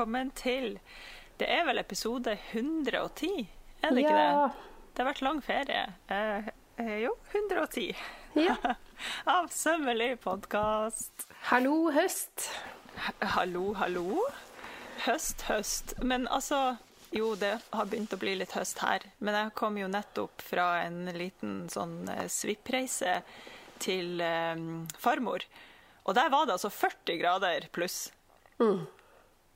velkommen til Det er vel episode 110, er det ikke det? Det har vært lang ferie. Eh, eh, jo, 110 Ja. av Sømmelig podkast. Hallo, høst. Hallo, hallo. Høst, høst. Men altså Jo, det har begynt å bli litt høst her. Men jeg kom jo nettopp fra en liten sånn eh, svippreise til eh, farmor. Og der var det altså 40 grader pluss.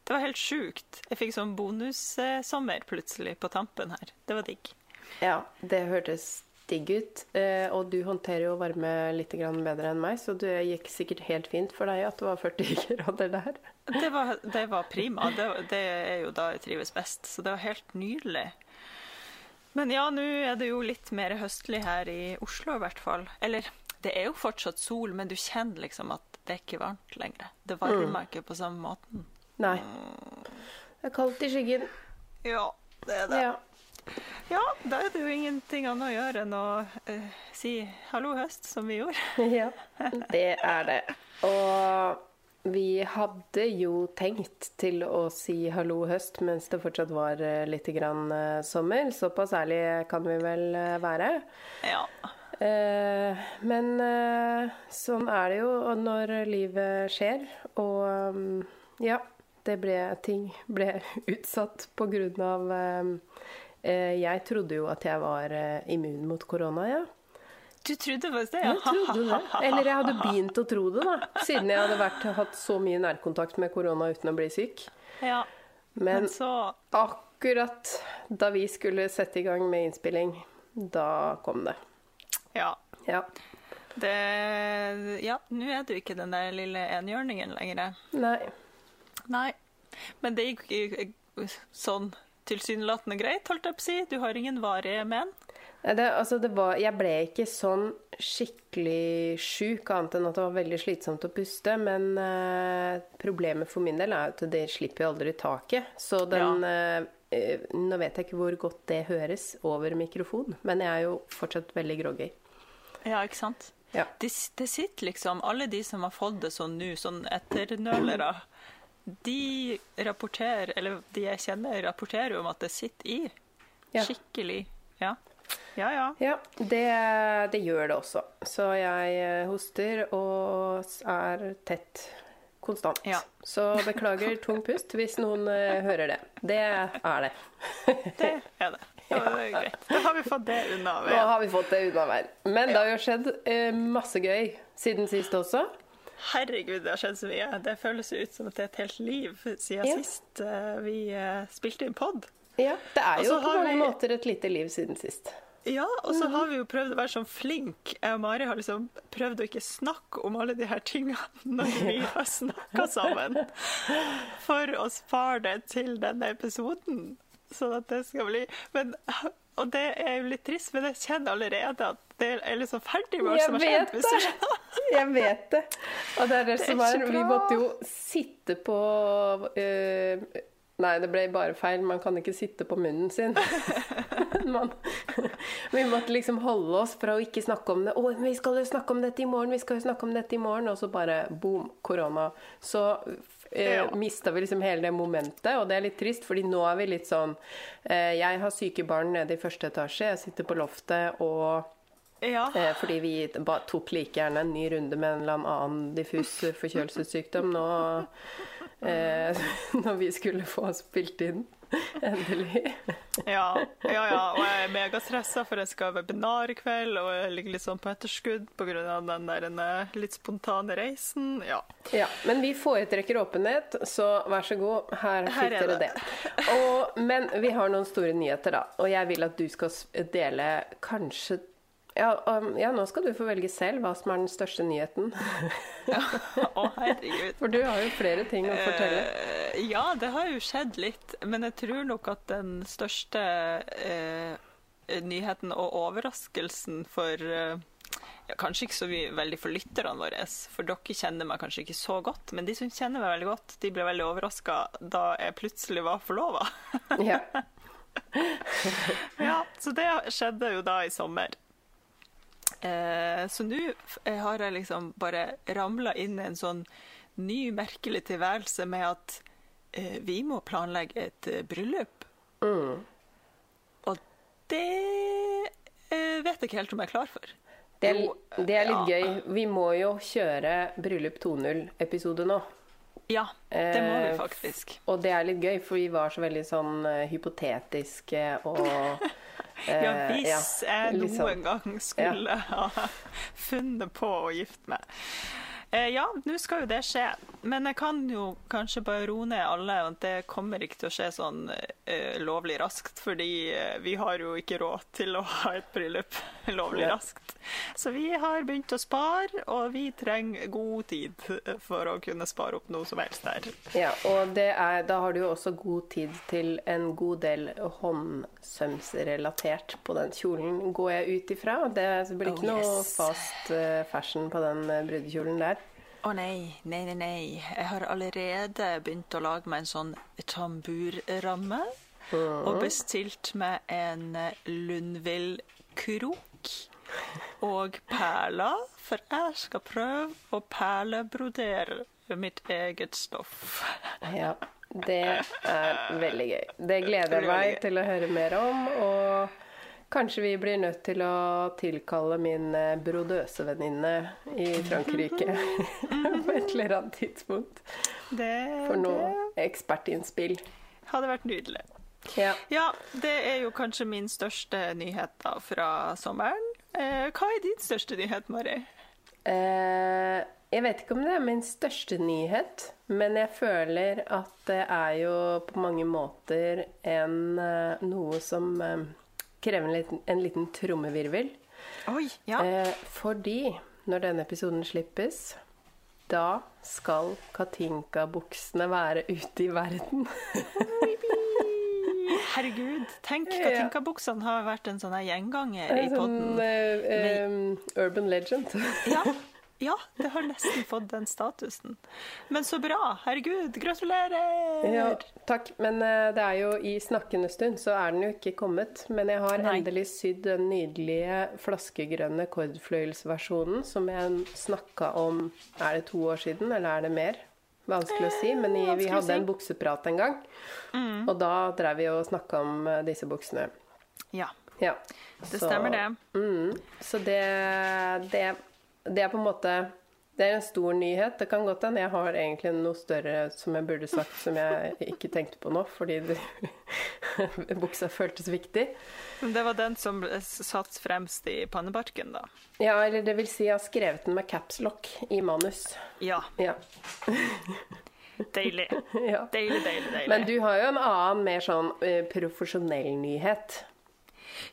Det var helt sjukt. Jeg fikk sånn bonussommer plutselig på tampen her. Det var digg. Ja, det hørtes digg ut. Eh, og du håndterer jo varme litt bedre enn meg, så det gikk sikkert helt fint for deg at det var 40 grader der. Det var, det var prima. Det, det er jo da jeg trives best. Så det var helt nydelig. Men ja, nå er det jo litt mer høstlig her i Oslo i hvert fall. Eller det er jo fortsatt sol, men du kjenner liksom at det er ikke varmt lenger. Det varmer ikke på samme måten. Nei. Det er kaldt i skyggen. Ja, det er det. Ja. Ja, da er det jo ingenting annet å gjøre enn å uh, si 'hallo, høst', som vi gjorde. ja, det er det. Og vi hadde jo tenkt til å si hallo høst mens det fortsatt var eh, litt grann uh, sommer. Såpass ærlig kan vi vel være. Ja. Men sånn er det jo når livet skjer. Og um, ja, det ble ting ble utsatt av eh, eh, Jeg trodde jo at jeg var eh, immun mot korona, ja. Du trodde faktisk det? Ja. Jeg trodde det. Eller jeg hadde begynt å tro det, da. Siden jeg hadde vært, hatt så mye nærkontakt med korona uten å bli syk. Ja. Men Men så akkurat da vi skulle sette i gang med innspilling, da kom det. Ja. Ja. Det Ja, nå er du ikke den der lille enhjørningen lenger. Nei. Nei. Men det gikk jo sånn tilsynelatende greit, holdt jeg på å si. Du har ingen varige men. Det, altså det var, jeg ble ikke sånn skikkelig sjuk, annet enn at det var veldig slitsomt å puste. Men eh, problemet for min del er at det slipper jo aldri taket. Så den ja. eh, Nå vet jeg ikke hvor godt det høres over mikrofon, men jeg er jo fortsatt veldig groggy. Ja, ikke sant? Ja. Det, de sitter liksom Alle de som har fått det sånn nå, sånn etternølere, de rapporterer, eller de jeg kjenner, rapporterer om at det sitter i. Ja. Skikkelig. Ja. Ja, ja. Ja, det, det gjør det også. Så jeg eh, hoster og er tett konstant. Ja. Så beklager tung pust hvis noen eh, hører det. Det er det. Det er det. Ja, det er greit. Da har vi fått det unna. Nå har vi fått det unna veien. Men det har jo skjedd eh, masse gøy siden sist også. Herregud, det har skjedd så mye. Det føles jo ut som at det er et helt liv siden Ja. sist uh, vi uh, spilte inn pod. Ja, Det er jo på mange vi- måter et lite liv siden sist. Ja, og så har vi jo prøvd å være sånn flink. Jeg og Mari har liksom prøvd å ikke snakke om alle de her tingene når vi har snakka sammen. For å spare det til denne episoden. Sånn at det skal bli men, Og det er jo litt trist, men jeg kjenner allerede at det er liksom ferdig med alt som har skjedd. det! Jeg vet det. Og det er det, Det er som er Vi måtte jo sitte på eh, Nei, det ble bare feil. Man kan ikke sitte på munnen sin. Man, vi måtte liksom holde oss fra å ikke snakke om det. 'Å, vi skal jo snakke om dette i morgen!' vi skal jo snakke om dette i morgen, Og så bare boom, korona. Så Ja. mista vi liksom hele det momentet, og det er litt trist, fordi nå er vi litt sånn eh, Jeg har syke barn nede i første etasje, jeg sitter på loftet og Ja. Eh, fordi vi tok like gjerne en ny runde med en eller annen diffus forkjølelsessykdom nå eh, når vi skulle få spilt inn. Endelig. Ja, ja, ja, og jeg er megastressa, for jeg skal ha webinar i kveld, og jeg ligger litt sånn på etterskudd pga. den der en, eh, litt spontane reisen. Ja. Ja, men vi foretrekker åpenhet, så vær så god, her fikk er dere det. det. Og, men vi har noen store nyheter, da. Og jeg vil at du skal dele kanskje ja, um, ja, nå skal du få velge selv hva som er den største nyheten. ja, Å, herregud. For du har jo flere ting å fortelle. Uh, ja, det har jo skjedd litt, men jeg tror nok at den største uh, nyheten og overraskelsen for uh, ja, Kanskje ikke så veldig for lytterne våre, for dere kjenner meg kanskje ikke så godt. Men de som kjenner meg veldig godt, de ble veldig overraska da jeg plutselig var forlova. Ja. ja, så det skjedde jo da i sommer. Eh, så nå f- har jeg liksom bare ramla inn i en sånn ny, merkelig tilværelse med at eh, vi må planlegge et eh, bryllup. Mm. Og det eh, vet jeg ikke helt om jeg er klar for. Det er, det er litt ja. gøy. Vi må jo kjøre Bryllup 2.0-episode nå. Ja, det må vi Eh, faktisk. Og det er litt gøy, for vi var så veldig sånn eh, hypotetiske og Ja, eh, hvis jeg liksom. noen gang skulle ha funnet på å gifte meg. Eh, ja, nå skal jo det skje. Men jeg kan jo kanskje bare roe ned alle. at Det kommer ikke til å skje sånn eh, lovlig raskt, fordi eh, vi har jo ikke råd til å ha et bryllup lovlig raskt. Så vi har begynt å spare, og vi trenger god tid for å kunne spare opp noe som helst der. Ja, og det er, da har du jo også god tid til en god del håndsømsrelatert på den kjolen, går jeg ut ifra. Det blir ikke Oh, noe fast eh, fashion på den eh, brudekjolen der. Å nei, nei, nei, nei. Jeg har allerede begynt å lage meg en sånn tamburramme. Og bestilt meg en Lundvill-krok og perler. For jeg skal prøve å perlebrodere mitt eget stoff. Ja, det er veldig gøy. Det gleder jeg meg til å høre mer om. Og kanskje vi blir nødt til å tilkalle min eh, brodøsevenninne i Frankrike på et eller annet tidspunkt Det, for noe ekspertinnspill. hadde vært nydelig. Ja. Ja, det er jo kanskje min største nyhet da fra sommeren. Eh, hva er din største nyhet, Mari? Eh, jeg vet ikke om det er min største nyhet, men jeg føler at det er jo på mange måter en, eh, noe som eh, krever en liten, en liten trommevirvel. Oi, ja. Eh, fordi når denne episoden slippes, da skal Katinka-buksene være ute i verden. Herregud, tenk, Katinka-buksene har vært en sånn gjenganger i En sånn podden. eh, eh, urban legend. Ja, ja, det har nesten fått den statusen. Men så bra! Herregud, gratulerer! Ja, takk. Men eh, det er jo i snakkende stund, så er den jo ikke kommet. Men jeg har Nei. endelig sydd den nydelige flaskegrønne kordfløyelsversjonen som jeg snakka om Er det to år siden, eller er det mer? Vanskelig å si, men i, vi hadde en bukseprat en gang. Og da drev vi og snakka om eh, disse buksene. Ja, Ja. det stemmer det. Mm, så det, det, det er på en måte Det er en stor nyhet. Det kan godt hende jeg har egentlig noe større som jeg burde sagt, som jeg ikke tenkte på nå, fordi det, buksa føltes viktig. Men Det var den som satt fremst i pannebarken, da. Ja, eller det vil si, jeg har skrevet den med capslock i manus. Ja, Ja. deilig. ja. Deilig, deilig, deilig. Men du har jo en annen, mer sånn eh, profesjonell nyhet.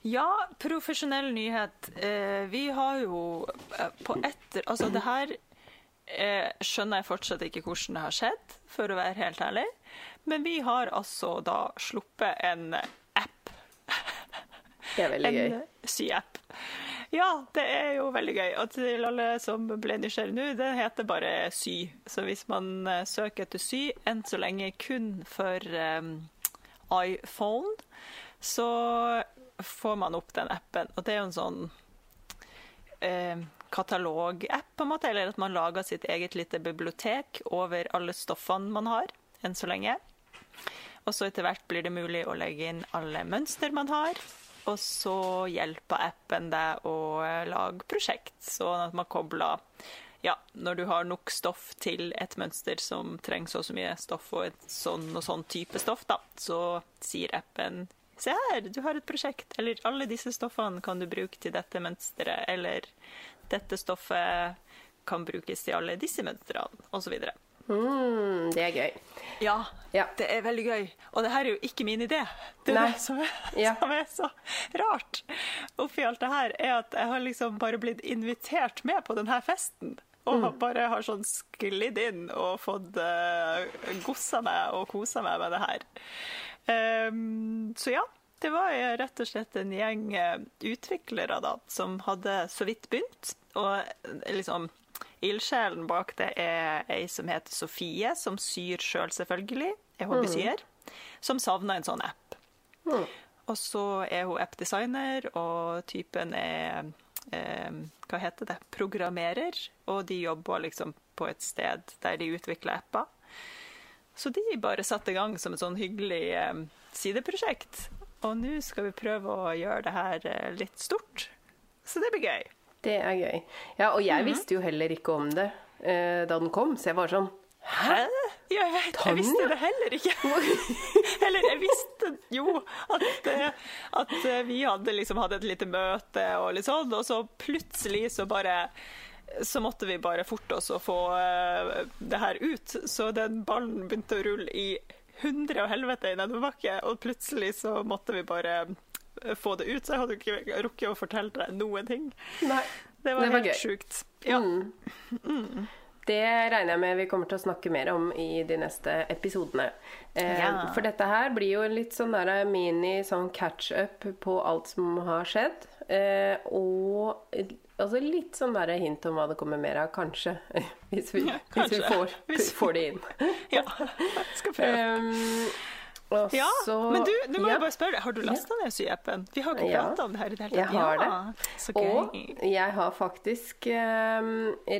Ja, profesjonell nyhet. Eh, vi har jo eh, på etter Altså, det her eh, skjønner jeg fortsatt ikke hvordan det har skjedd, for å være helt ærlig. Men vi har altså da sluppet en app. Det er veldig gøy. En syapp. Ja, det er jo veldig gøy. Og til alle som ble nysgjerrige nå, det heter bare Sy. Så hvis man eh, søker etter Sy, enn så lenge kun for um, iPhone, så får man opp den appen. Og det er jo en sånn eh, katalogapp, på en måte, eller at man lager sitt eget lite bibliotek over alle stoffene man har, enn så lenge. Og så etter hvert blir det mulig å legge inn alle mønster man har. Og så hjelper appen deg å eh, lage prosjekt, sånn at man kobler ja, når du har nok stoff til et mønster som trenger så og så mye stoff og et sånn og sånn type stoff, da, så sier appen Se her, du har et prosjekt. Eller alle disse stoffene kan du bruke til dette mønsteret. Eller dette stoffet kan brukes til alle disse mønstrene, osv. Mm, det er gøy. Ja, Ja. det er veldig gøy. Og det her er jo ikke min idé. Det er det som er, Ja. som er så rart oppi alt det her, er at jeg har liksom bare blitt invitert med på denne festen. Og Mm. bare har sånn sklidd inn og fått uh, gossa meg og kosa meg med det her. Ehm, så ja, det var rett og slett en gjeng eh, utviklere da, som hadde så vidt begynt. Og eh, liksom Ildsjelen bak det er ei som heter Sofie, som syr sjøl, selvfølgelig. Er hobbysyer. Som savna en sånn app. Mm. Og så er hun appdesigner, og typen er eh, Hva heter det? Programmerer. Og de jobber liksom på et sted der de utvikler apper. Så de bare satte i gang som et sånn hyggelig eh, sideprosjekt. Og nå skal vi prøve å gjøre det her eh, litt stort. Så det blir gøy. Det er gøy. Ja, og jeg visste jo heller ikke om det eh, da den kom, så jeg var sånn Hæ? Ja, jeg, jeg visste det heller ikke. Eller jeg visste jo at, eh, at vi hadde liksom hatt et lite møte og litt sånn, og så plutselig så bare så måtte vi bare forte oss å få uh, det her ut. Så den ballen begynte å rulle i hundre og helvete i nedoverbakke, og plutselig så måtte vi bare få det ut. Så jeg hadde ikke rukket å fortelle deg noen ting. Nei, det var, det var helt gøy. sjukt. Ja. Mm. Det regner jeg med vi kommer til å snakke mer om i de neste episodene. Eh, Ja. For dette her blir jo litt sånn der mini sånn catch-up på alt som har skjedd. Eh, og altså litt sånn der hint om hva det kommer mer av, kanskje. Hvis vi, Ja, hvis vi får, Hvis- får det inn. ja. Jeg skal prøve. Um, også, Ja, men du, nå må ja. jeg bare spørre har du lasta ned syappen? Vi har ikke prata om det her i det hele Jeg tatt. har ja, Så Og jeg har faktisk um,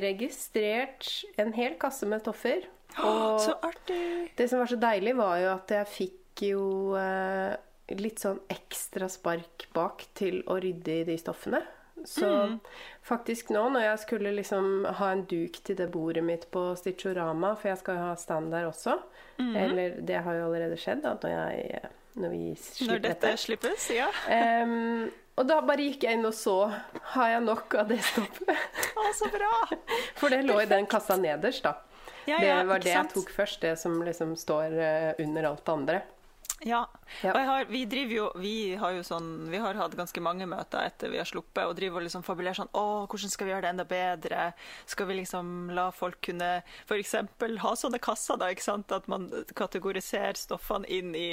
registrert en hel kasse med toffer. Og Så artig. det som var så deilig, var jo at jeg fikk jo uh, litt sånn ekstra spark bak til å rydde i de stoffene. Så Mm. faktisk nå når jeg skulle liksom ha en duk til det bordet mitt på Stitchorama, for jeg skal jo ha stand der også Mm. Eller det har jo allerede skjedd da, når, jeg, når vi Når dette dette. slippes, ja. Um, og da bare gikk jeg inn og så har jeg nok av det stoppet. Å, så bra. For det lå i den kassa nederst, da. Ja, Det var det jeg tok først, det som liksom står eh, under alt det andre. Ja. Har, vi jo Vi har sånn Vi har hatt ganske mange møter etter vi har sluppet, og driver og liksom fabulerer sånn Å, hvordan skal vi gjøre det enda bedre? Skal vi liksom la folk kunne f.eks. ha sånne kasser, da, ikke sant? At man kategoriserer stoffene inn i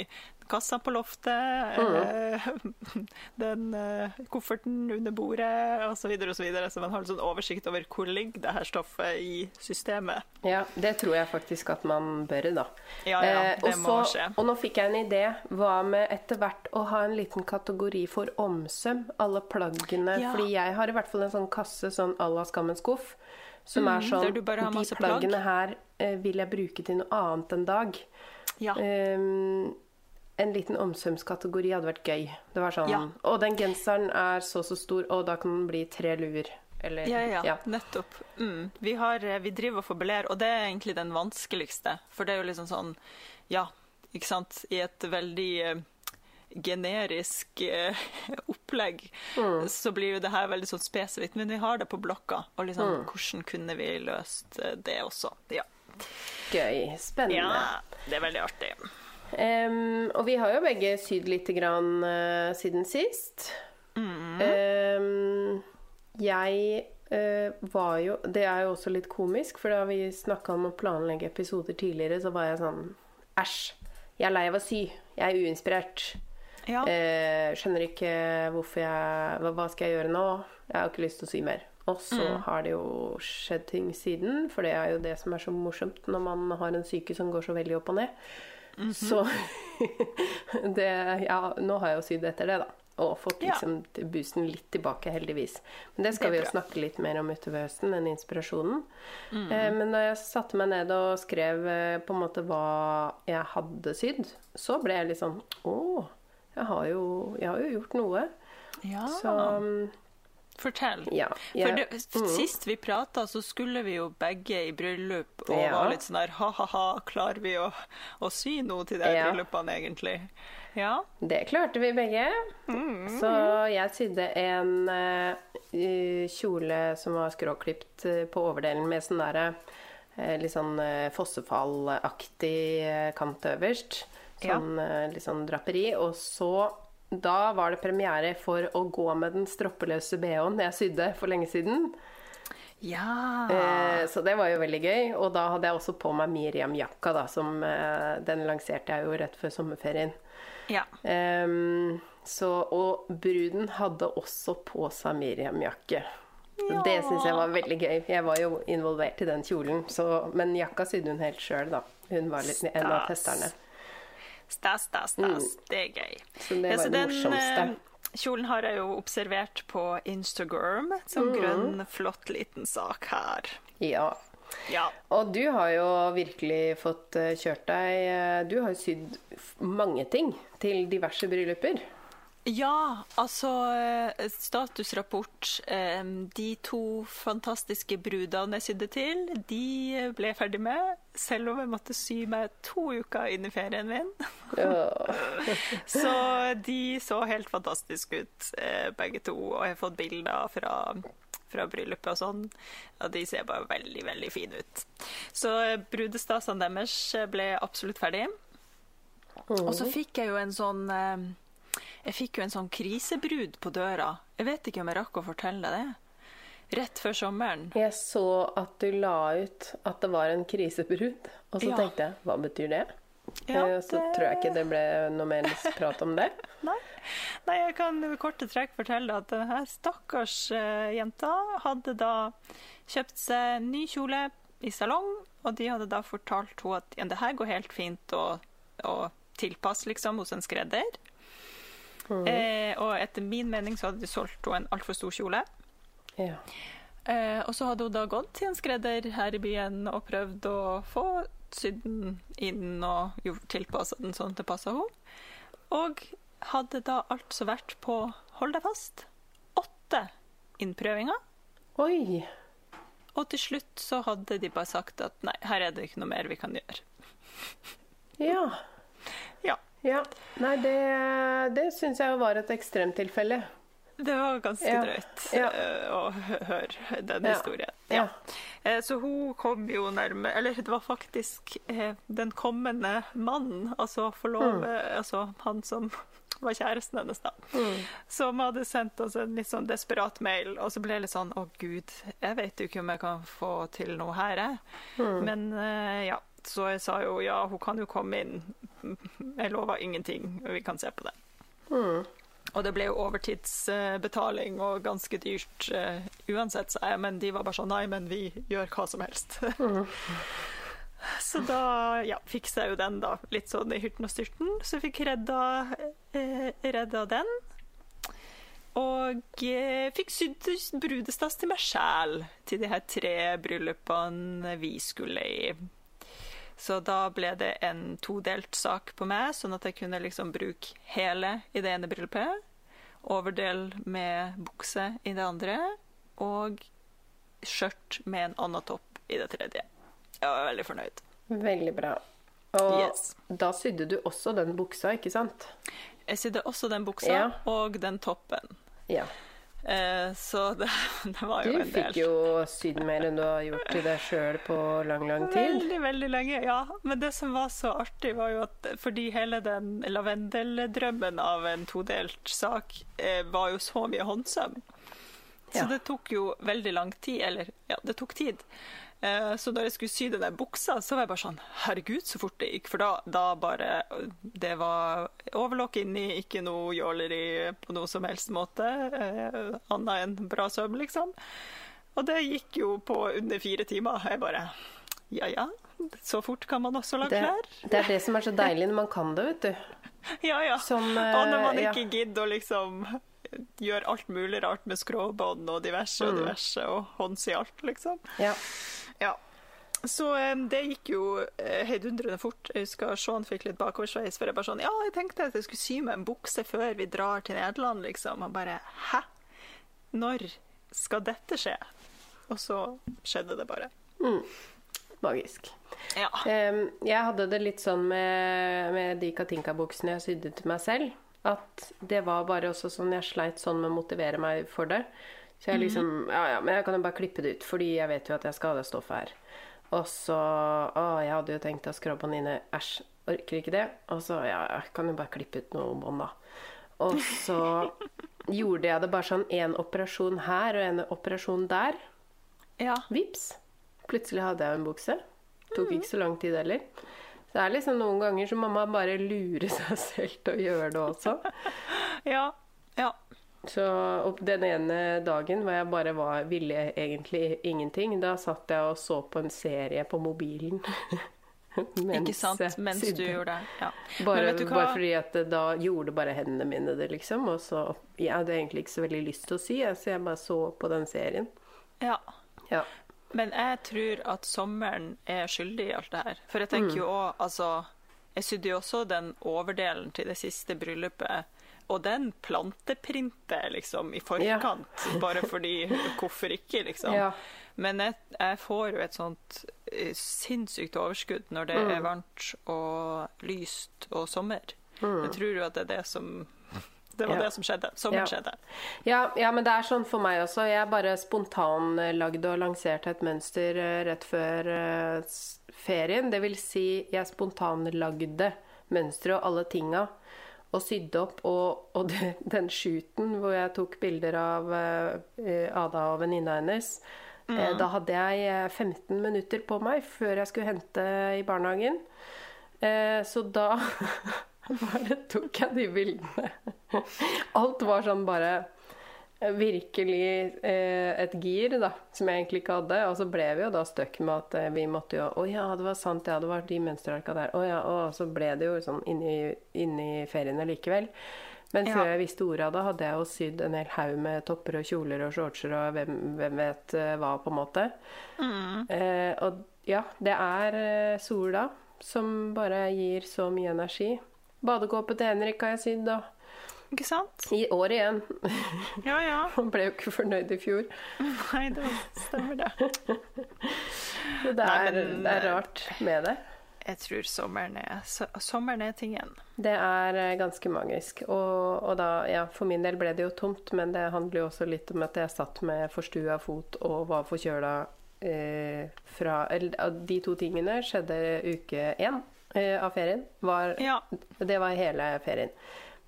kassa på loftet, eh, den eh, kofferten under bordet, osv., og så, så man har en sånn oversikt over hvor ligger det her stoffet i systemet. Ja, det tror jeg faktisk at man bør, da. Ja, ja, Eh, det og må skje. Og nå fikk jeg en idé. Hva med etter hvert å ha en liten kategori for omsøm? Alle plaggene. Ja. Fordi jeg har i hvert fall en sånn kasse sånn à la Skammens skuff. Som er sånn Mm, har De plaggene plagg. her eh, vil jeg bruke til noe annet en dag. Ja. Um, en liten omsømskategori hadde vært gøy. Det var sånn Ja. Å, den genseren er så så stor, og da kan den bli tre luer. Eller Ja, ja, ja. nettopp. Mm. Vi, har, eh, vi driver og fabulerer, og det er egentlig den vanskeligste. For det er jo liksom sånn, ja, ikke sant, i et veldig eh, generisk eh, opplegg, Mm. så blir jo det her veldig sånn spesifikt. Men vi har det på blokka, og liksom, hvordan kunne vi løst eh, det også? Ja. Gøy. Spennende. ja, det er veldig artig. Em, og vi har jo begge sydd lite grann uh, siden sist. Mm. Um, jeg uh, var jo Det er jo også litt komisk, for da vi snakka om å planlegge episoder tidligere, så var jeg sånn Æsj. Jeg er lei av å sy. Jeg er uinspirert. Ja. Uh, skjønner ikke hvorfor jeg hva, hva skal jeg gjøre nå? Jeg har ikke lyst til å sy mer. Og så Mm. har det jo skjedd ting siden, for det er jo det som er så morsomt når man har en syke som går så veldig opp og ned. Mhm. Så det Ja, nå har jeg jo sydd etter det, da. Og fått Ja. liksom boosten litt tilbake, heldigvis. Men det skal Det vi jo snakke litt mer om utover høsten, den inspirasjonen. Mm. Eh, men da jeg satte meg ned og skrev eh, på en måte hva jeg hadde sydd, så ble jeg litt sånn Å, jeg har jo, jeg har jo gjort noe. ja. Så um, Fortell. ja. For det, Sist vi prata, så skulle vi jo begge i bryllup og Ja. var litt sånn der ha-ha-ha, klarer vi å, å sy noe til de Ja. bryllupene, egentlig? Ja. det klarte vi begge. Mm. Så jeg sydde en uh, kjole som var skråklipt eh, på overdelen med sånn derre uh, litt sånn uh, fossefallaktig kant øverst. Sånn litt sånn draperi. Og så da var det premiere for å gå med den stroppeløse bh-en jeg sydde for lenge siden. Ja. Eh, så det var jo veldig gøy. Og da hadde jeg også på meg Miriam-jakka, da, som eh, Den lanserte jeg jo rett før sommerferien. ja. Eh, så, og bruden hadde også på seg Miriam-jakke. Ja. Det syns jeg var veldig gøy. Jeg var jo involvert i den kjolen, så, men jakka sydde hun helt sjøl, da. Hun var litt en av testerne. Stas, stas, stas. Det er gøy. Mm. Så det Ja, var så det den, morsomste. eh, kjolen har jeg jo observert på Instagram som grønn, flott liten sak her. Ja. Ja. Og du har jo virkelig fått eh, kjørt deg eh, Du har jo sydd mange ting til diverse brylluper. Ja, altså eh, Statusrapport. eh, De to fantastiske brudene jeg sydde til, de ble jeg ferdig med. Selv om jeg måtte sy meg to uker inn i ferien min. Ja. Så de så helt fantastiske ut, eh, begge to. Og jeg har fått bilder fra, fra bryllupet og sånn. Og de ser bare veldig, veldig fine ut. Så brudestasene deres ble absolutt ferdig. Og så fikk jeg jo en sånn Jeg fikk jo en sånn krisebrud på døra. Jeg vet ikke om jeg rakk å fortelle det. Rett før sommeren. Jeg så at du la ut at det var en krisebrud, og så Ja. tenkte jeg hva betyr det? Ja, det... Så tror jeg ikke det ble noe mer prat om det. Nei. Nei, jeg kan i korte trekk fortelle at denne stakkars uh, jenta hadde da kjøpt seg ny kjole i salong, og de hadde da fortalt henne at ja, det her går helt fint å, å tilpasse liksom hos en skredder. Eh, og etter min mening så hadde de solgt henne en altfor stor kjole. Ja. Eh, og så hadde hun da gått til en skredder her i byen og prøvd å få sydd den inn og tilpassa den sånn at det passa henne. Og hadde da altså vært på, hold deg fast, åtte innprøvinger. Oi! Og til slutt så hadde de bare sagt at nei, her er det ikke noe mer vi kan gjøre. Ja. Ja. Ja. Nei, det, det syns jeg var et ekstremtilfelle. Det var ganske Ja. drøyt Ja. eh, å høre den Ja. historien. Ja. Eh, Så hun kom jo nærme Eller det var faktisk eh, den kommende mannen, altså forlove... Mm. Altså han som var kjæresten hennes, da. Mm. Som hadde sendt oss en litt sånn desperat mail, og så ble jeg litt sånn Å, gud, jeg vet jo ikke om jeg kan få til noe her, jeg. Mm. Men ja. Så jeg sa jo ja, hun kan jo komme inn. Jeg lover ingenting, vi kan se på det. Mm. Og det ble jo overtidsbetaling og ganske dyrt uh, uansett, sa jeg, men de var bare sånn nei, men vi gjør hva som helst. Så da ja, fiksa jeg jo den, da. Litt sånn i hyrten og styrten. Så jeg fikk redda, eh, redda den. Og eh, fikk sydd brudestas til meg sjæl til de her tre bryllupene vi skulle i. Så da ble det en todelt sak på meg, sånn at jeg kunne liksom bruke hele i det ene bryllupet. Overdel med bukse i det andre. Og skjørt med en annen topp i det tredje. Jeg var veldig fornøyd. Veldig bra. Og Yes. da sydde du også den buksa, ikke sant? Jeg sydde også den buksa Ja. og den toppen. Ja. Eh, så det, det var Du jo en del. Du fikk jo sydd mer enn du har gjort til deg sjøl på lang, lang tid. Veldig, veldig lenge, ja. Men det som var så artig, var jo at fordi hele den lavendeldrømmen av en todelt sak eh, var jo så mye håndsøm. Så Ja. det tok jo veldig lang tid. Eller, ja, det tok tid. Eh, Så da jeg skulle sy den der buksa, så var jeg bare sånn Herregud, så fort det gikk. For da, da bare Det var overlock inni, ikke noe jåleri på noe som helst måte. Eh, Annet enn bra søvn, liksom. Og det gikk jo på under fire timer. Jeg bare Ja ja, så fort kan man også lage klær. det er det som er så deilig når man kan det, vet du. Ja ja. Sånn, Og når man ikke ja. gidder å liksom gjøre alt mulig rart med skråbånd og diverse og diverse og håndsy alt, liksom. Ja. Ja. Så um, det gikk jo uh, heidundrende fort. Jeg husker Sean fikk litt bakoversveis. For jeg bare sånn Ja, jeg tenkte at jeg skulle sy meg en bukse før vi drar til Nederland, liksom. Og bare Hæ? Når skal dette skje? Og så skjedde det bare. Magisk. Ja. Um, jeg hadde det litt sånn med, med de Katinka-buksene jeg sydde til meg selv. At det var bare også sånn Jeg sleit sånn med å motivere meg for det. Så jeg liksom Ja, ja, men jeg kan jo bare klippe det ut, fordi jeg vet jo at jeg skal ha det stoffet her. Og så Å, jeg hadde jo tenkt å skrape den inne. Æsj, orker ikke det. Og så Ja, jeg kan jo bare klippe ut noe bånd, da. Og så gjorde jeg det bare sånn én operasjon her og en operasjon der. ja. Vips. Plutselig hadde jeg en bukse. Tok ikke så lang tid heller. Så det er liksom noen ganger så mamma bare lurer seg selv til å gjøre det også. Ja. Så den ene dagen hvor jeg bare var, ville egentlig ingenting, da satt jeg og så på en serie på mobilen. Ikke sant? Mens sydde. du gjorde det. Ja. Bare, bare fordi at da gjorde bare hendene mine det, liksom. Og så Jeg hadde egentlig ikke så veldig lyst til å sy, jeg, så jeg bare så på den serien. ja. Ja. Men jeg tror at sommeren er skyldig i alt det her. For jeg tenker jo òg, altså Jeg sydde jo også den overdelen til det siste bryllupet. Og den planteprinter liksom i forkant, bare fordi Hvorfor ikke, liksom? Ja. Men jeg, jeg får jo et sånt eh, sinnssykt overskudd når det Mm. er varmt og lyst og sommer. Jeg tror jo at det er det som Det var Ja. det som skjedde. Sommeren Ja. skjedde. Ja, ja, men det er sånn for meg også. Jeg bare spontanlagde og lanserte et mønster eh, rett før eh, ferien. Det vil si, jeg spontanlagde mønsteret og alle tinga. Og sydde opp. Og, og det, den shooten hvor jeg tok bilder av eh, Ada og venninna hennes, eh, da hadde jeg eh, 15 minutter på meg før jeg skulle hente i barnehagen. Eh, så da bare tok jeg de bildene. Alt var sånn bare eh, virkelig eh, et gir, da, som jeg egentlig ikke hadde. Og så ble vi jo da stuck med at eh, vi måtte jo Å ja, det var sant, ja, det var de mønsterarka der. Å ja, og så ble det jo sånn inni, inni feriene likevel. Men Ja. før jeg visste ordet av det, hadde jeg jo sydd en hel haug med topper og kjoler og shortser og hvem, hvem vet eh, hva, på en måte. Eh, og ja, det er eh, sola som bare gir så mye energi. Badekåpe til Henrik har jeg sydd, da. Ikke sant? I år igjen. Ja, ja. Han ble jo ikke fornøyd i fjor. Nei, det stemmer det. Så det Nei, er, men, det er eh, rart med det. Jeg tror sommeren er, sommeren er tingen. Det er eh, ganske magisk. Og, og da, ja, for min del ble det jo tomt, men det handler jo også litt om at jeg satt med forstua fot og var forkjøla eh, fra Eller de to tingene skjedde uke én eh, av ferien. Var, Ja. Det var hele ferien.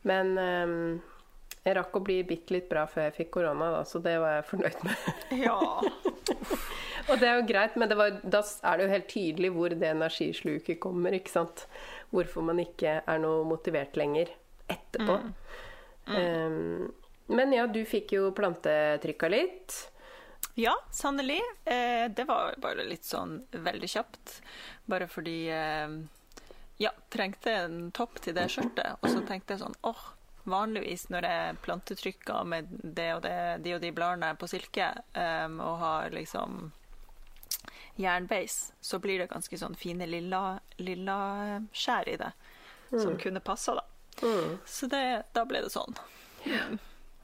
Men um, jeg rakk å bli bitte litt bra før jeg fikk korona, da, så det var jeg fornøyd med. Ja. Og det er jo greit, men det var, da er det jo helt tydelig hvor det energisluket kommer, ikke sant. Hvorfor man ikke er noe motivert lenger etterpå. Um, men ja, du fikk jo plantetrykka litt. Ja, sannelig. Eh, det var bare litt sånn veldig kjapt. Bare fordi eh, Ja, trengte en topp til det skjørtet. Og så tenkte jeg sånn åh, vanligvis når jeg plantetrykker med det og det, de og de bladene på silke, um, og har liksom jernbeis, så blir det ganske sånn fine lilla, lilla skjær i det. Som kunne passa, da. Så det, da ble det sånn.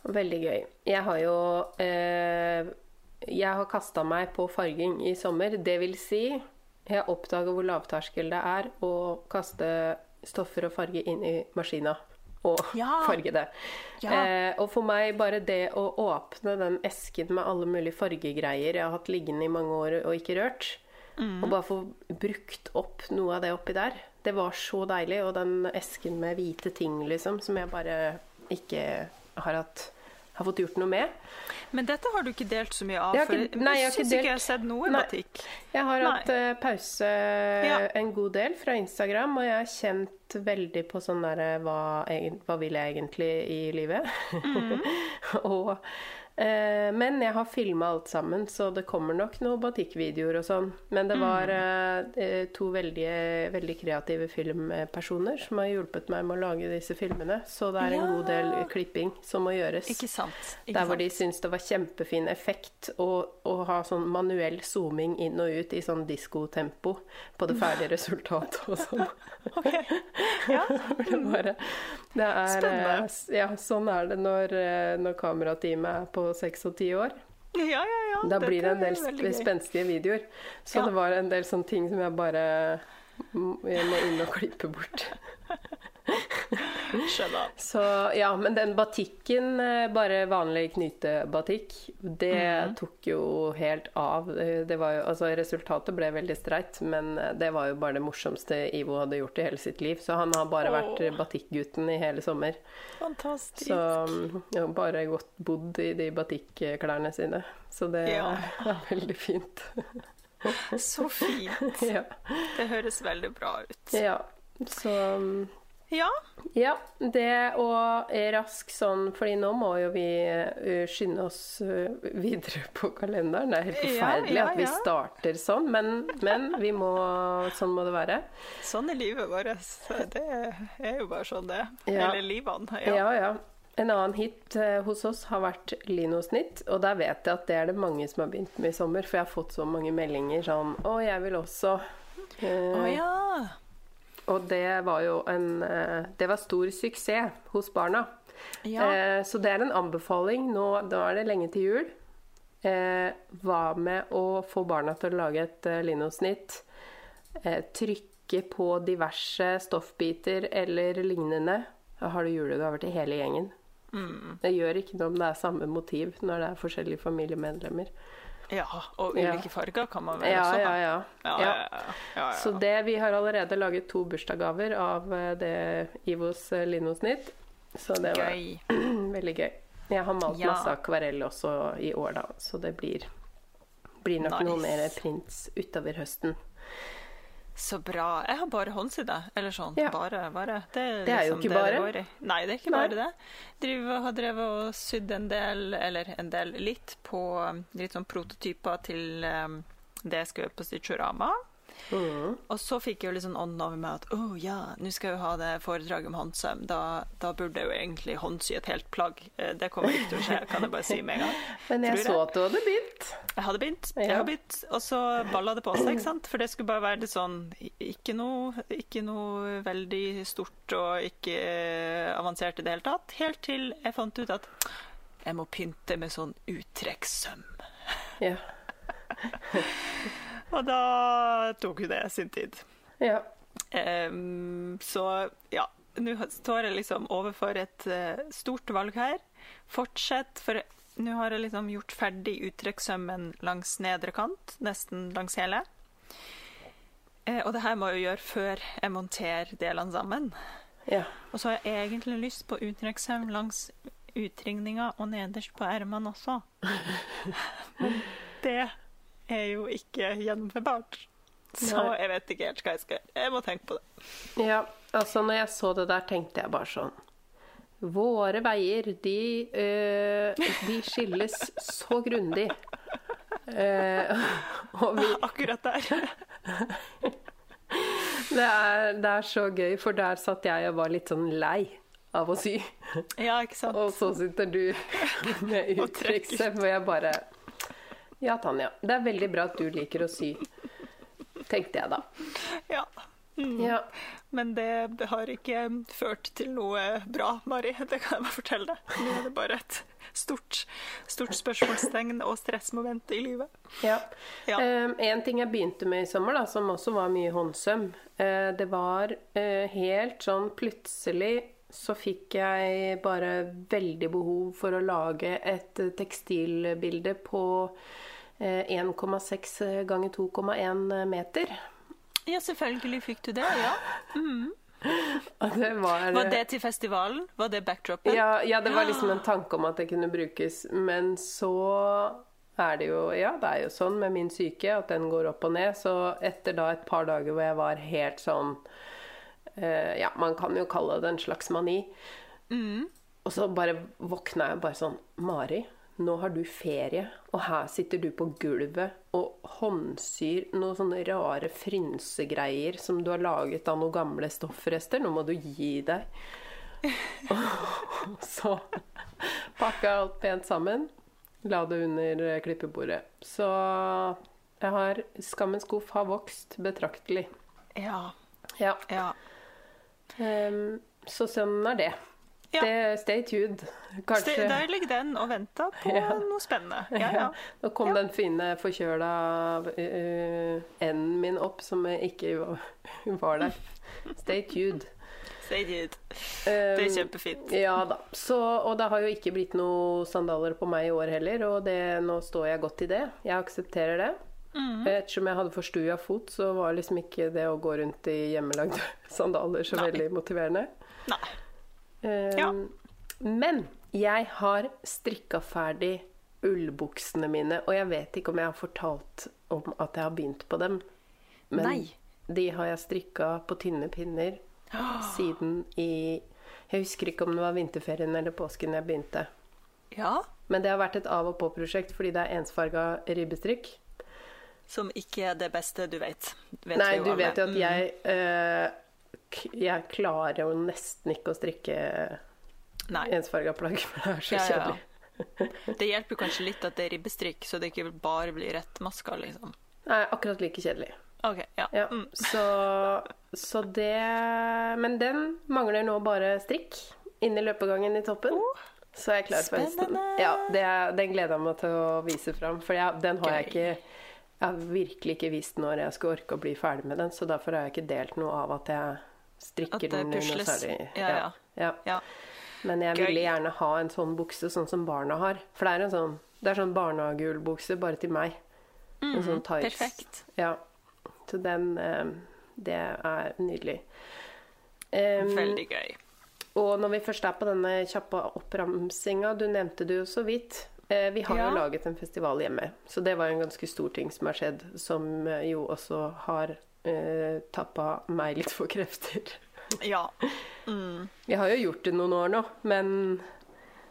Veldig gøy. Jeg har jo eh, Jeg har kasta meg på farging i sommer. Det vil si, jeg oppdaga hvor lavterskel det er å kaste stoffer og farge inn i maskina. Og Ja. farge det. Ja. Eh, og for meg, bare det å åpne den esken med alle mulige fargegreier jeg har hatt liggende i mange år og ikke rørt, og bare få brukt opp noe av det oppi der, det var så deilig. Og den esken med hvite ting, liksom, som jeg bare ikke har hatt har fått gjort noe med. Men dette har du ikke delt så mye av. Jeg har ikke- nei, jeg har ikke, delt, ikke jeg har sett noe Nei. batikk. Jeg har Nei. hatt uh, pause Ja. en god del fra Instagram, og jeg har kjent veldig på sånn derre hva, hva vil jeg egentlig i livet? Mm. og, eh, men jeg har filma alt sammen, så det kommer nok noen batikkvideoer og sånn. Men det var Mhm. eh, eh, to veldig, veldig kreative filmpersoner som har hjulpet meg med å lage disse filmene, så det er en Ja. god del klipping som må gjøres. Ikke sant? Ikke Der hvor de syns det var kjempefin effekt å, å ha sånn manuell zooming inn og ut i sånn diskotempo på det ferdige resultatet og sånn. Ja. Det, bare, det er Spennende. eh, Ja, sånn er det når, eh, når kamerateamet er på seks og ti år. Ja, ja, ja. Da blir det en del sp spenstige videoer. Så Ja. det var en del sånne ting som jeg bare jeg må inn og klippe bort. Skjønner. Så ja, men den batikken, eh, bare vanlig knytebatikk, det tok jo helt av. Eh, Det var jo, altså Resultatet ble veldig streit, men eh, det var jo bare det morsomste Ivo hadde gjort i hele sitt liv. Så han har bare vært Åh. batikkgutten i hele sommer. Fantastisk. Så ja, bare godt bodd i de batikklærne sine. Så det Ja. er veldig fint. Så fint. ja. Det høres veldig bra ut. ja. Så mm, Ja. Ja, det og rask sånn Fordi nå må jo vi uh, skynde oss uh, videre på kalenderen. Det er helt Ja, forferdelig ja, at vi starter sånn, men, men vi må Sånn må det være. Sånn er livet vårt. Det er jo bare sånn det er. Ja. Eller livene. Ja, Ja. ja. En annen hit eh, hos oss har vært linosnitt, og der vet jeg at det er det mange som har begynt med i sommer, for jeg har fått så mange meldinger sånn Å, jeg vil også. Eh, oh, ja. Og det var jo en eh, Det var stor suksess hos barna. Ja. Eh, så det er en anbefaling. Nå, nå er det lenge til jul. Eh, hva med å få barna til å lage et linosnitt? Eh, trykke på diverse stoffbiter eller lignende. Da har du julegaver til hele gjengen. Mm. Det gjør ikke noe om det er samme motiv når det er forskjellige familiemedlemmer. Ja. Og ulike farger kan man vel også ha. ja. Ja, ja. ja, ja, ja, ja. Så det, vi har allerede laget to bursdagsgaver av eh, det Ivos eh, linosnitt. Så det var Gøy. veldig gøy. Jeg har malt masse akvarell også i år, da, så det blir, blir nok noe Nice. mer prints utover høsten. Så bra. Jeg har bare håndsydde. Eller sånn. Ja. Bare, bare. Det er, Det er jo liksom ikke det bare. Det. Nei, det er ikke Nei. bare det. Driver, har drevet og sydd en del, eller en del litt, på litt sånn prototyper til um, det jeg skal gjøre på Stitchorama. Mm. Og så fikk jeg jo liksom ånden over meg at å ja, nå skal jeg jo ha det foredraget om håndsøm. Da, da burde jeg jo egentlig håndsy et helt plagg. Eh, Det kommer ikke til å skje, kan jeg bare si med en gang. Men jeg Tror så jeg. at du hadde begynt. Jeg hadde begynt, Ja. jeg har begynt, og så balla det på seg, ikke sant? For det skulle bare være litt sånn ikke noe, ikke noe veldig stort og ikke eh, avansert i det hele tatt. Helt til jeg fant ut at jeg må pynte med sånn uttrekkssøm. Ja. Og da tok jo det sin tid. ja. Um, så ja, nå står jeg liksom overfor et uh, stort valg her. Fortsett, for nå har jeg liksom gjort ferdig uttrekkssømmen langs nedre kant, nesten langs hele. Uh, og det her må jeg jo gjøre før jeg monterer delene sammen. ja. Og så har jeg egentlig lyst på uttrekkssøm langs utringninga og nederst på ermene også. Men det er jo ikke gjennomførbart. Så Nei. jeg vet ikke helt hva jeg skal gjøre. Jeg må tenke på det. Ja, altså når jeg så det der, tenkte jeg bare sånn Våre veier, de, øh, de skilles så grundig. Uh, og vi, Akkurat der. det, er, det er så gøy, for der satt jeg og var litt sånn lei av å sy. Ja, ikke sant? Og så sitter du med Og trekker. hvor jeg bare Ja, Tanja, det er veldig bra at du liker å sy. Tenkte jeg da. Ja. Mm. Ja. Men det har ikke ført til noe bra, Mari. Det kan jeg bare fortelle deg. Nå er det bare et stort, stort spørsmålstegn og stressmoment i livet. Ja. Ja. Um, en ting jeg begynte med i sommer, da, som også var mye håndsøm, uh, det var uh, helt sånn plutselig så fikk jeg bare veldig behov for å lage et tekstilbilde på 1,6 ganger 2,1 meter. Ja, selvfølgelig fikk du det. ja. Og det var, Var det til festivalen? Var det backdropen? ja, ja, det var liksom en tanke om at det kunne brukes, men så er det jo Ja, det er jo sånn med min syke at den går opp og ned, så etter da et par dager hvor jeg var helt sånn eh, Ja, man kan jo kalle det en slags mani. Og så bare våkna jeg bare sånn Mari, nå har du ferie, og her sitter du på gulvet og håndsyr noen sånne rare frynsegreier som du har laget av noen gamle stoffrester. Nå må du gi deg. Og så pakka alt pent sammen. La det under eh, klippebordet. Så jeg har Skammens skuff har vokst betraktelig. Ja. Ja. ja. Um, så sånn er det. Ja. det stay tuned. Kanskje Stay, der ligger den og venter på Ja. noe spennende. Ja, ja. Nå kom den fine forkjøla uh, enden min opp, som ikke var, der. Stay tuned. Stay tuned. Det er Um, kjempefint. Ja da. Så, og det har jo ikke blitt noe sandaler på meg i år heller, og det, nå står jeg godt i det. Jeg aksepterer det. Mm. Ettersom jeg hadde forstua fot, så var liksom ikke det å gå rundt i hjemmelagde sandaler så Nei. veldig motiverende. Nei. Ja. Men jeg har strikka ferdig ullbuksene mine, og jeg vet ikke om jeg har fortalt om at jeg har begynt på dem. Men Nei. de har jeg strikka på tynne pinner siden i Jeg husker ikke om det var vinterferien eller påsken jeg begynte. Ja. Men det har vært et av og på-prosjekt fordi det er ensfarga ribbestrikk. Som ikke er det beste du vet. vet Nei, du vet jo at Mm. jeg k- Jeg klarer jo nesten ikke å strikke Nei. ensfarga plagg, for det er så Ja, ja, ja. kjedelig. Det hjelper kanskje litt at det er ribbestrikk, så det ikke bare blir rettmasker, liksom. Nei, akkurat like kjedelig. OK, ja. Ja, Mm. så, så det Men den mangler nå bare strikk inni løpegangen i toppen. så er klar for spennende! Ja, det den gleder jeg meg til å vise fram. For jeg, den har jeg ikke Jeg har virkelig ikke vist når jeg skal orke å bli ferdig med den, så derfor har jeg ikke delt noe av at jeg strikker At det den pusles. særlig. Ja, ja. ja. ja. Men jeg ville gjerne ha en sånn bukse, sånn som barna har. For det er en sånn, det er sånn barnehageullbukse bare til meg. En sånn tights. Mhm, perfekt. Ja. Så den eh, Det er nydelig. Um, Veldig gøy. og når vi først er på denne kjappe oppramsinga, du nevnte det jo så vidt. Eh, vi har Ja. jo laget en festival hjemme, så det var en ganske stor ting som har skjedd, som eh, jo også har eh, tappa meg litt for krefter. Ja. Mm. Jeg har jo gjort det noen år nå, men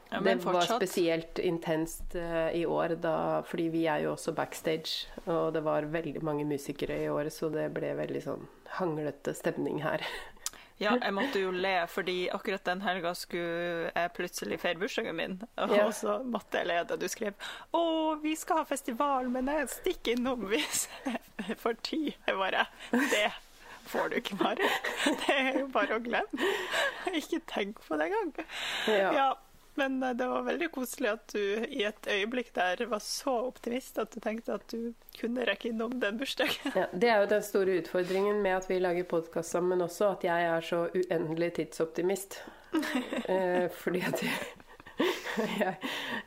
ja det men var spesielt intenst eh, i år, da, fordi vi er jo også backstage. Og det var veldig mange musikere i år, så det ble veldig sånn hanglete stemning her. Ja, jeg måtte jo le, fordi akkurat den helga skulle jeg plutselig feire bursdagen min. Og Ja. så måtte jeg le da du skrev 'Å, vi skal ha festival, men jeg stikker innom hvis jeg får tid'. Jeg bare Det får du ikke, Mari. Det er jo bare å glemme. Ikke tenk på det engang. Ja. Ja, men eh, det var veldig koselig at du i et øyeblikk der var så optimist at du tenkte at du kunne rekke innom den bursdagen. Ja, det er jo den store utfordringen med at vi lager podkast sammen også, at jeg er så uendelig tidsoptimist. eh, fordi at jeg, jeg,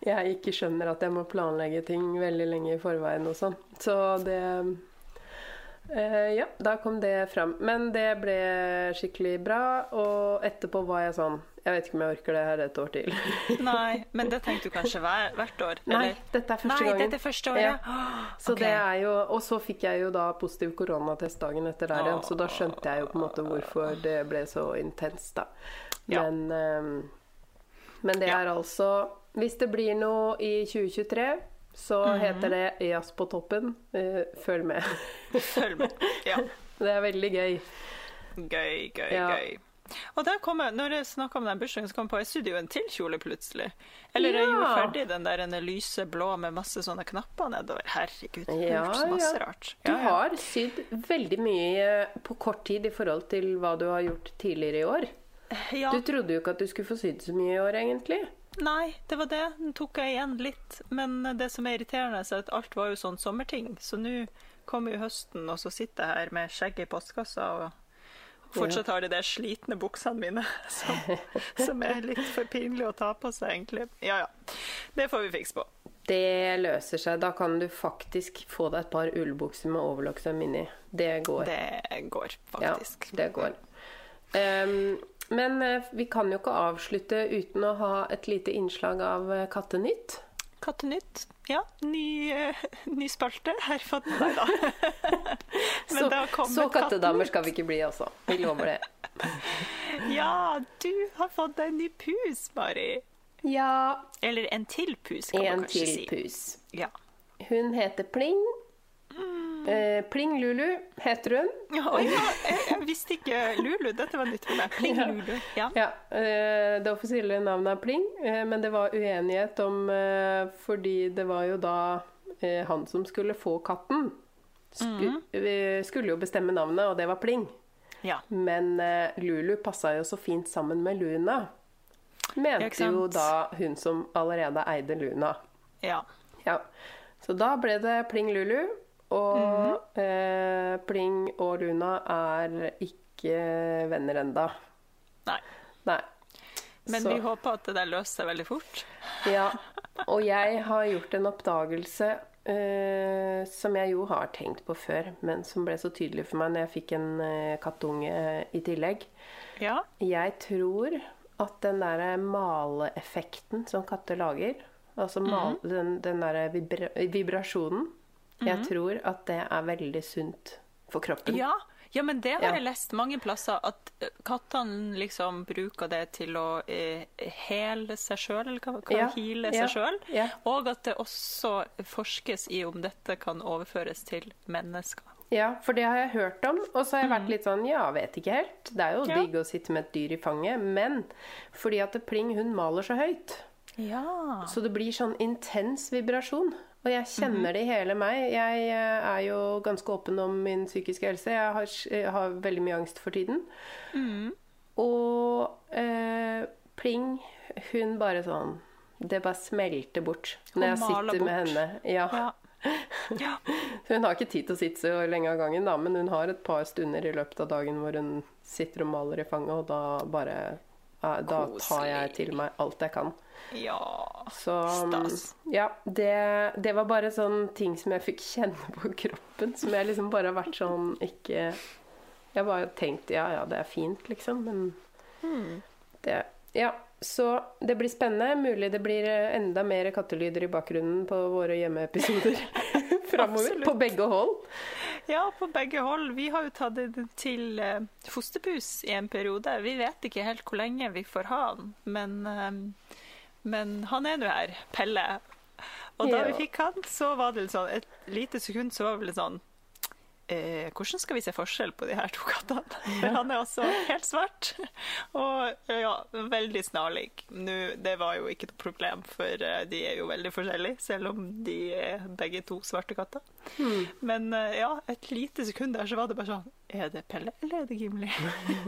jeg ikke skjønner at jeg må planlegge ting veldig lenge i forveien og sånn. Så det eh, Ja, da kom det fram. Men det ble skikkelig bra, og etterpå var jeg sånn Jeg vet ikke om jeg orker det her et år til. Nei, men det tenkte du kanskje hver, hvert år? Nei, dette er første Nei, gangen. dette er første året. Så okay. det er jo, og så fikk jeg jo da positiv koronatest dagen etter der igjen, så da skjønte jeg jo på en måte hvorfor det ble så intenst, da. Ja. Men, ehm, men det Ja. er altså Hvis det blir noe i 2023, så Mhm. heter det Jazz på toppen. Eh, følg med. Følg med. Ja. Det er veldig gøy. Gøy, gøy, Ja. gøy. Og der kom jeg, når jeg snakka om den bursdagen, så kom jeg på jeg sydde jo en til kjole plutselig. Eller jeg gjorde ferdig den der en lyse blå med masse sånne knapper nedover. Herregud, jeg har Ja, gjort så masse ja. rart. Du Ja, ja. har sydd veldig mye på kort tid i forhold til hva du har gjort tidligere i år. Ja. Du trodde jo ikke at du skulle få sydd så mye i år, egentlig. Nei, det var det. Den tok jeg igjen litt. Men det som er irriterende, er at alt var jo sånn sommerting. Så nå kommer jo høsten, og så sitter jeg her med skjegget i postkassa og fortsatt har de der slitne buksene mine som, som er litt for pinlig å ta på seg, egentlig. Ja ja. Det får vi fikse på. Det løser seg. Da kan du faktisk få deg et par ullbukser med overlocksøm inni. Det går. Det går faktisk. Ja, det går. Ehm, men eh, vi kan jo ikke avslutte uten å ha et lite innslag av eh, Kattenytt. Kattenytt. Ja, ny, eh, ny spalte. Her fått Nei da. Men Så, det har kommet så kattedamer skal vi ikke bli, altså. Vi lover det. Ja, du har fått deg en ny pus, Mari. Ja, Eller en til pus, kan en man kanskje si. En til pus. Ja. Hun heter Pling. Eh, Pling Lulu heter hun. Ja, ja, jeg, jeg visste ikke Lulu. Dette var nytt for meg. Pling Ja. Lulu. Ja. Ja, eh, Det offisielle navnet er Pling, eh, men det var uenighet om eh, Fordi det var jo da eh, han som skulle få katten. Sku, eh, skulle jo bestemme navnet, og det var Pling. ja. Men eh, Lulu passa jo så fint sammen med Luna. Mente jo da hun som allerede eide Luna. ja. Ja. Så da ble det Pling Lulu. Og Mhm. eh, Pling og Luna er ikke venner enda. Nei. Nei. Men Så- vi håper at det der løser seg veldig fort. Ja, og jeg har gjort en oppdagelse Uh, som jeg jo har tenkt på før, men som ble så tydelig for meg når jeg fikk en uh, kattunge i tillegg. Ja. Jeg tror at den derre maleeffekten som katter lager, altså mal, den, den derre vibra vibrasjonen, jeg tror at det er veldig sunt for kroppen. ja. Ja, men det har Ja. jeg lest mange plasser, at eh, kattene liksom bruker det til å eh, hele seg sjøl, eller kan, kan Ja, hile seg sjøl. Og at det også forskes i om dette kan overføres til mennesker. Ja, for det har jeg hørt om. Og så har jeg vært litt sånn ja, vet ikke helt. Det er jo Mm. Digg å sitte med et dyr i fanget, men fordi at det Pling hun maler så høyt, Ja. så det blir sånn intens vibrasjon. Og jeg kjenner det i hele meg. Jeg eh, er jo ganske åpen om min psykiske helse. Jeg har, jeg har veldig mye angst for tiden. Mm. Og eh, Pling, hun bare sånn Det bare smelter bort når jeg sitter med henne. Ja. ja. ja. Hun har ikke tid til å sitte så lenge av gangen, da, men hun har et par stunder i løpet av dagen hvor hun sitter og maler i fanget, og da bare Da tar jeg til meg alt jeg kan. ja. Så Stas. ja, det, det var bare sånn ting som jeg fikk kjenne på kroppen, som jeg liksom bare har vært sånn ikke Jeg bare tenkte ja, ja, det er fint, liksom, men Hmm. det Ja. Så det blir spennende. Mulig det blir eh, enda mer kattelyder i bakgrunnen på våre hjemmeepisoder framover. På begge hold. Ja, på begge hold. Vi har jo tatt det til eh, fosterpus i en periode. Vi vet ikke helt hvor lenge vi får ha han, men, eh, men han er nå her, Pelle. Og da vi fikk han, så var det sånn, et lite sekund så var det vel sånn eh, hvordan skal vi se forskjell på de her to kattene? For han er også helt svart. Og ja, veldig snarlig. Nå, det var jo ikke noe problem, for eh, de er jo veldig forskjellige, selv om de er begge to svarte katter. Men eh, ja, et lite sekund der så var det bare sånn Er det Pelle, eller er det Gimli?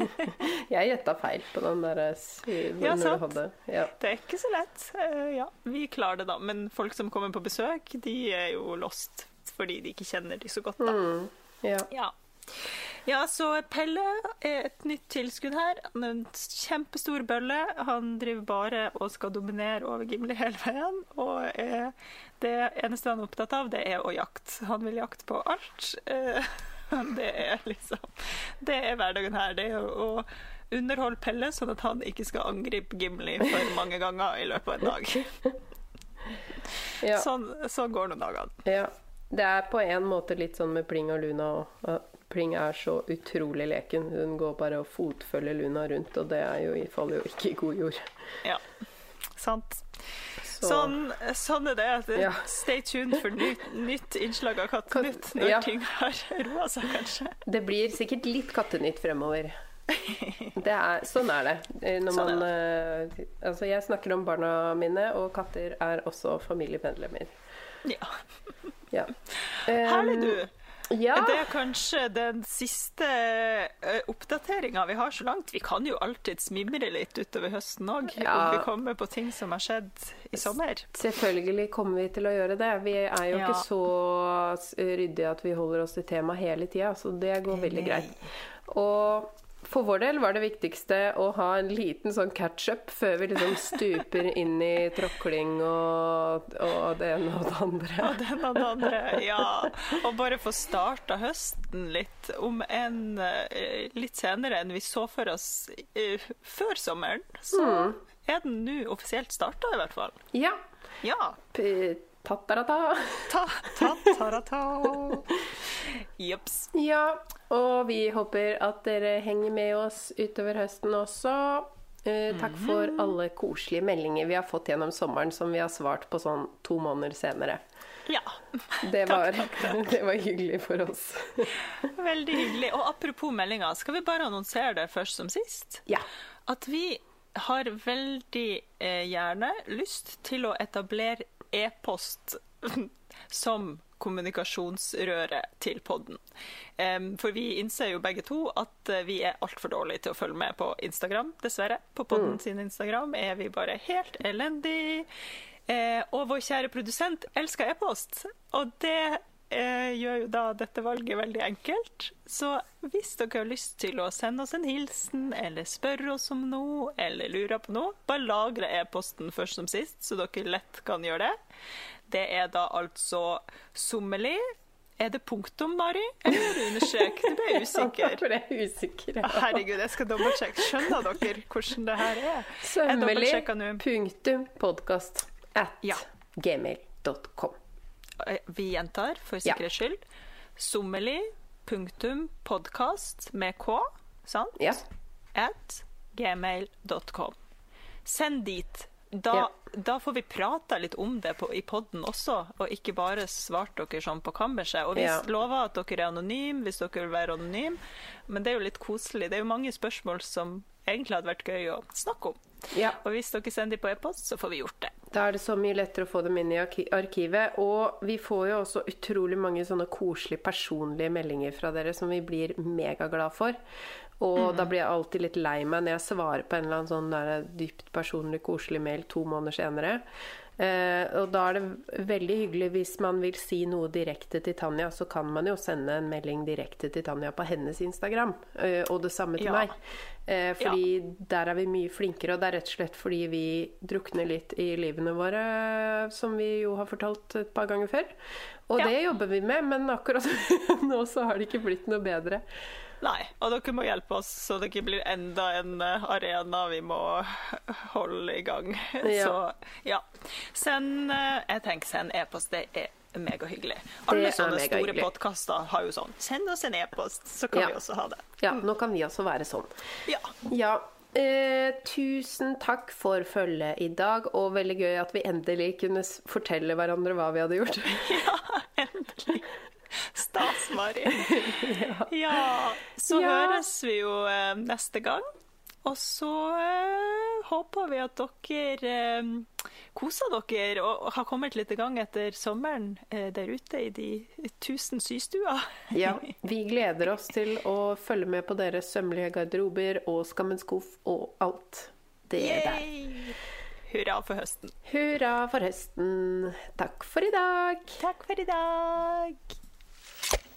Jeg gjetta feil på den der eh, Ja, sant. ja. Det er ikke så lett. Eh, ja, vi klarer det, da. Men folk som kommer på besøk, de er jo lost fordi de ikke kjenner de så godt, da. Mm, ja. Ja. ja, så Pelle er et nytt tilskudd her. Han er en kjempestor bølle. Han driver bare og skal dominere over Gimli hele veien. Og er, det eneste han er opptatt av, det er å jakte. Han vil jakte på alt. Eh, det er liksom Det er hverdagen her. Det er å å underholde Pelle, sånn at han ikke skal angripe Gimli for mange ganger i løpet av en dag. Ja. Sånn, sånn går nå dagene. ja. Det er på en måte litt sånn med Pling og Luna òg. Pling er så utrolig leken. Hun går bare og fotfølger Luna rundt, og det er jo, faller jo ikke i god jord. Ja, sant. Så- Sånn, sånn er det. Ja. Stay tuned for nytt, nytt innslag av Kattenytt Katt- når ja. ting har roa seg, kanskje. Det blir sikkert litt kattenytt fremover. Det er, sånn er det. Eh, Når Sånn man, eh, altså jeg snakker om barna mine, og katter er også familiemedlemmer. Ja. Ja. Herlig, Um, du. Ja. Det er kanskje den siste oppdateringa vi har så langt. Vi kan jo alltid smimre litt utover høsten òg, Ja. om vi kommer på ting som har skjedd i sommer. Selvfølgelig kommer vi til å gjøre det. Vi er jo Ja. ikke så ryddige at vi holder oss til tema hele tida, så det går veldig greit. Og for vår del var det viktigste å ha en liten sånn catch-up før vi liksom stuper inn i tråkling og, og det ene og det andre. Og det ene og det andre, ja. Og bare få starta høsten litt, om en eh, litt senere enn vi så for oss eh, før sommeren. Så Mm. er den nå offisielt starta, i hvert fall. Ja. Ja. P- Tatarata. Jeps. Ja, og vi håper at dere henger med oss utover høsten også. Eh, takk for Mhm. alle koselige meldinger vi har fått gjennom sommeren som vi har svart på sånn to måneder senere. Ja. Det var, det var hyggelig for oss. Veldig hyggelig. Og apropos meldinger, skal vi bare annonsere det først som sist? Ja. At vi har veldig eh, gjerne lyst til å etablere e-post som kommunikasjonsrøret til podden. For vi innser jo begge to at eh, vi er altfor dårlige til å følge med på Instagram, dessverre. På podden sin Instagram er vi bare helt elendig. Eh, og vår kjære produsent elsker e-post, og det eh, gjør jo da dette valget veldig enkelt. Så hvis dere har lyst til å sende oss en hilsen, eller spørre oss om noe, eller lure på noe, bare lagre e-posten først som sist, så dere lett kan gjøre det. Det er da altså sommerlig. Er det punktum, Mari? Eller er det ble usikker. For det er usikker. ja. Herregud, jeg skal dobbeltsjekke. Skjønner dere hvordan det her er? Jeg Sømmelig punktum podkast at Ja. gmail.com. Eh, Vi gjentar, for Ja. sikkerhets skyld. Sommerlig, punktum podkast med k, sant? Ja. At gmail.com. Send dit. Da, Ja. da får vi prata litt om det på, i poden også, og ikke bare svart dere sånn på kammerset. Og vi Ja. lover at dere er anonyme hvis dere vil være anonyme, men det er jo litt koselig. Det er jo mange spørsmål som egentlig hadde vært gøy å snakke om. ja. Og hvis dere sender dem på e-post, så får vi gjort det. Da er det så mye lettere å få dem inn i arkivet. Og vi får jo også utrolig mange sånne koselige, personlige meldinger fra dere som vi blir megaglad for. Og da blir jeg alltid litt lei meg når jeg svarer på en eller annen sånn der dypt personlig, koselig mail to måneder senere. Eh, og da er det veldig hyggelig hvis man vil si noe direkte til Tanja, så kan man jo sende en melding direkte til Tanja på hennes Instagram. Eh, og det samme til Ja. meg. Eh, fordi der er vi mye flinkere, og det er rett og slett fordi vi drukner litt i livene våre, som vi jo har fortalt et par ganger før. Og Ja. det jobber vi med, men akkurat nå så har det ikke blitt noe bedre. Nei, og dere må hjelpe oss så det ikke blir enda en eh, arena vi må holde i gang. Ja. Så ja. Send eh, Jeg tenker send e-post. Det er megahyggelig. Alle er sånne store podkaster har jo sånn. Send oss en e-post, så kan Ja. vi også ha det. Ja, nå kan vi også være sånn. Ja. Ja. Eh, tusen takk for følget i dag, og veldig gøy at vi endelig kunne fortelle hverandre hva vi hadde gjort. ja, endelig. Stas, Mari. ja. Så Ja. høres vi jo eh, neste gang. Og så eh, håper vi at dere eh, koser dere og, og har kommet litt i gang etter sommeren eh, der ute i de tusen systuer. Ja, vi gleder oss til å følge med på deres sømmelige garderober og Skammens skuff og alt det der. Hurra for høsten. Hurra for høsten. Takk for i dag. Takk for i dag.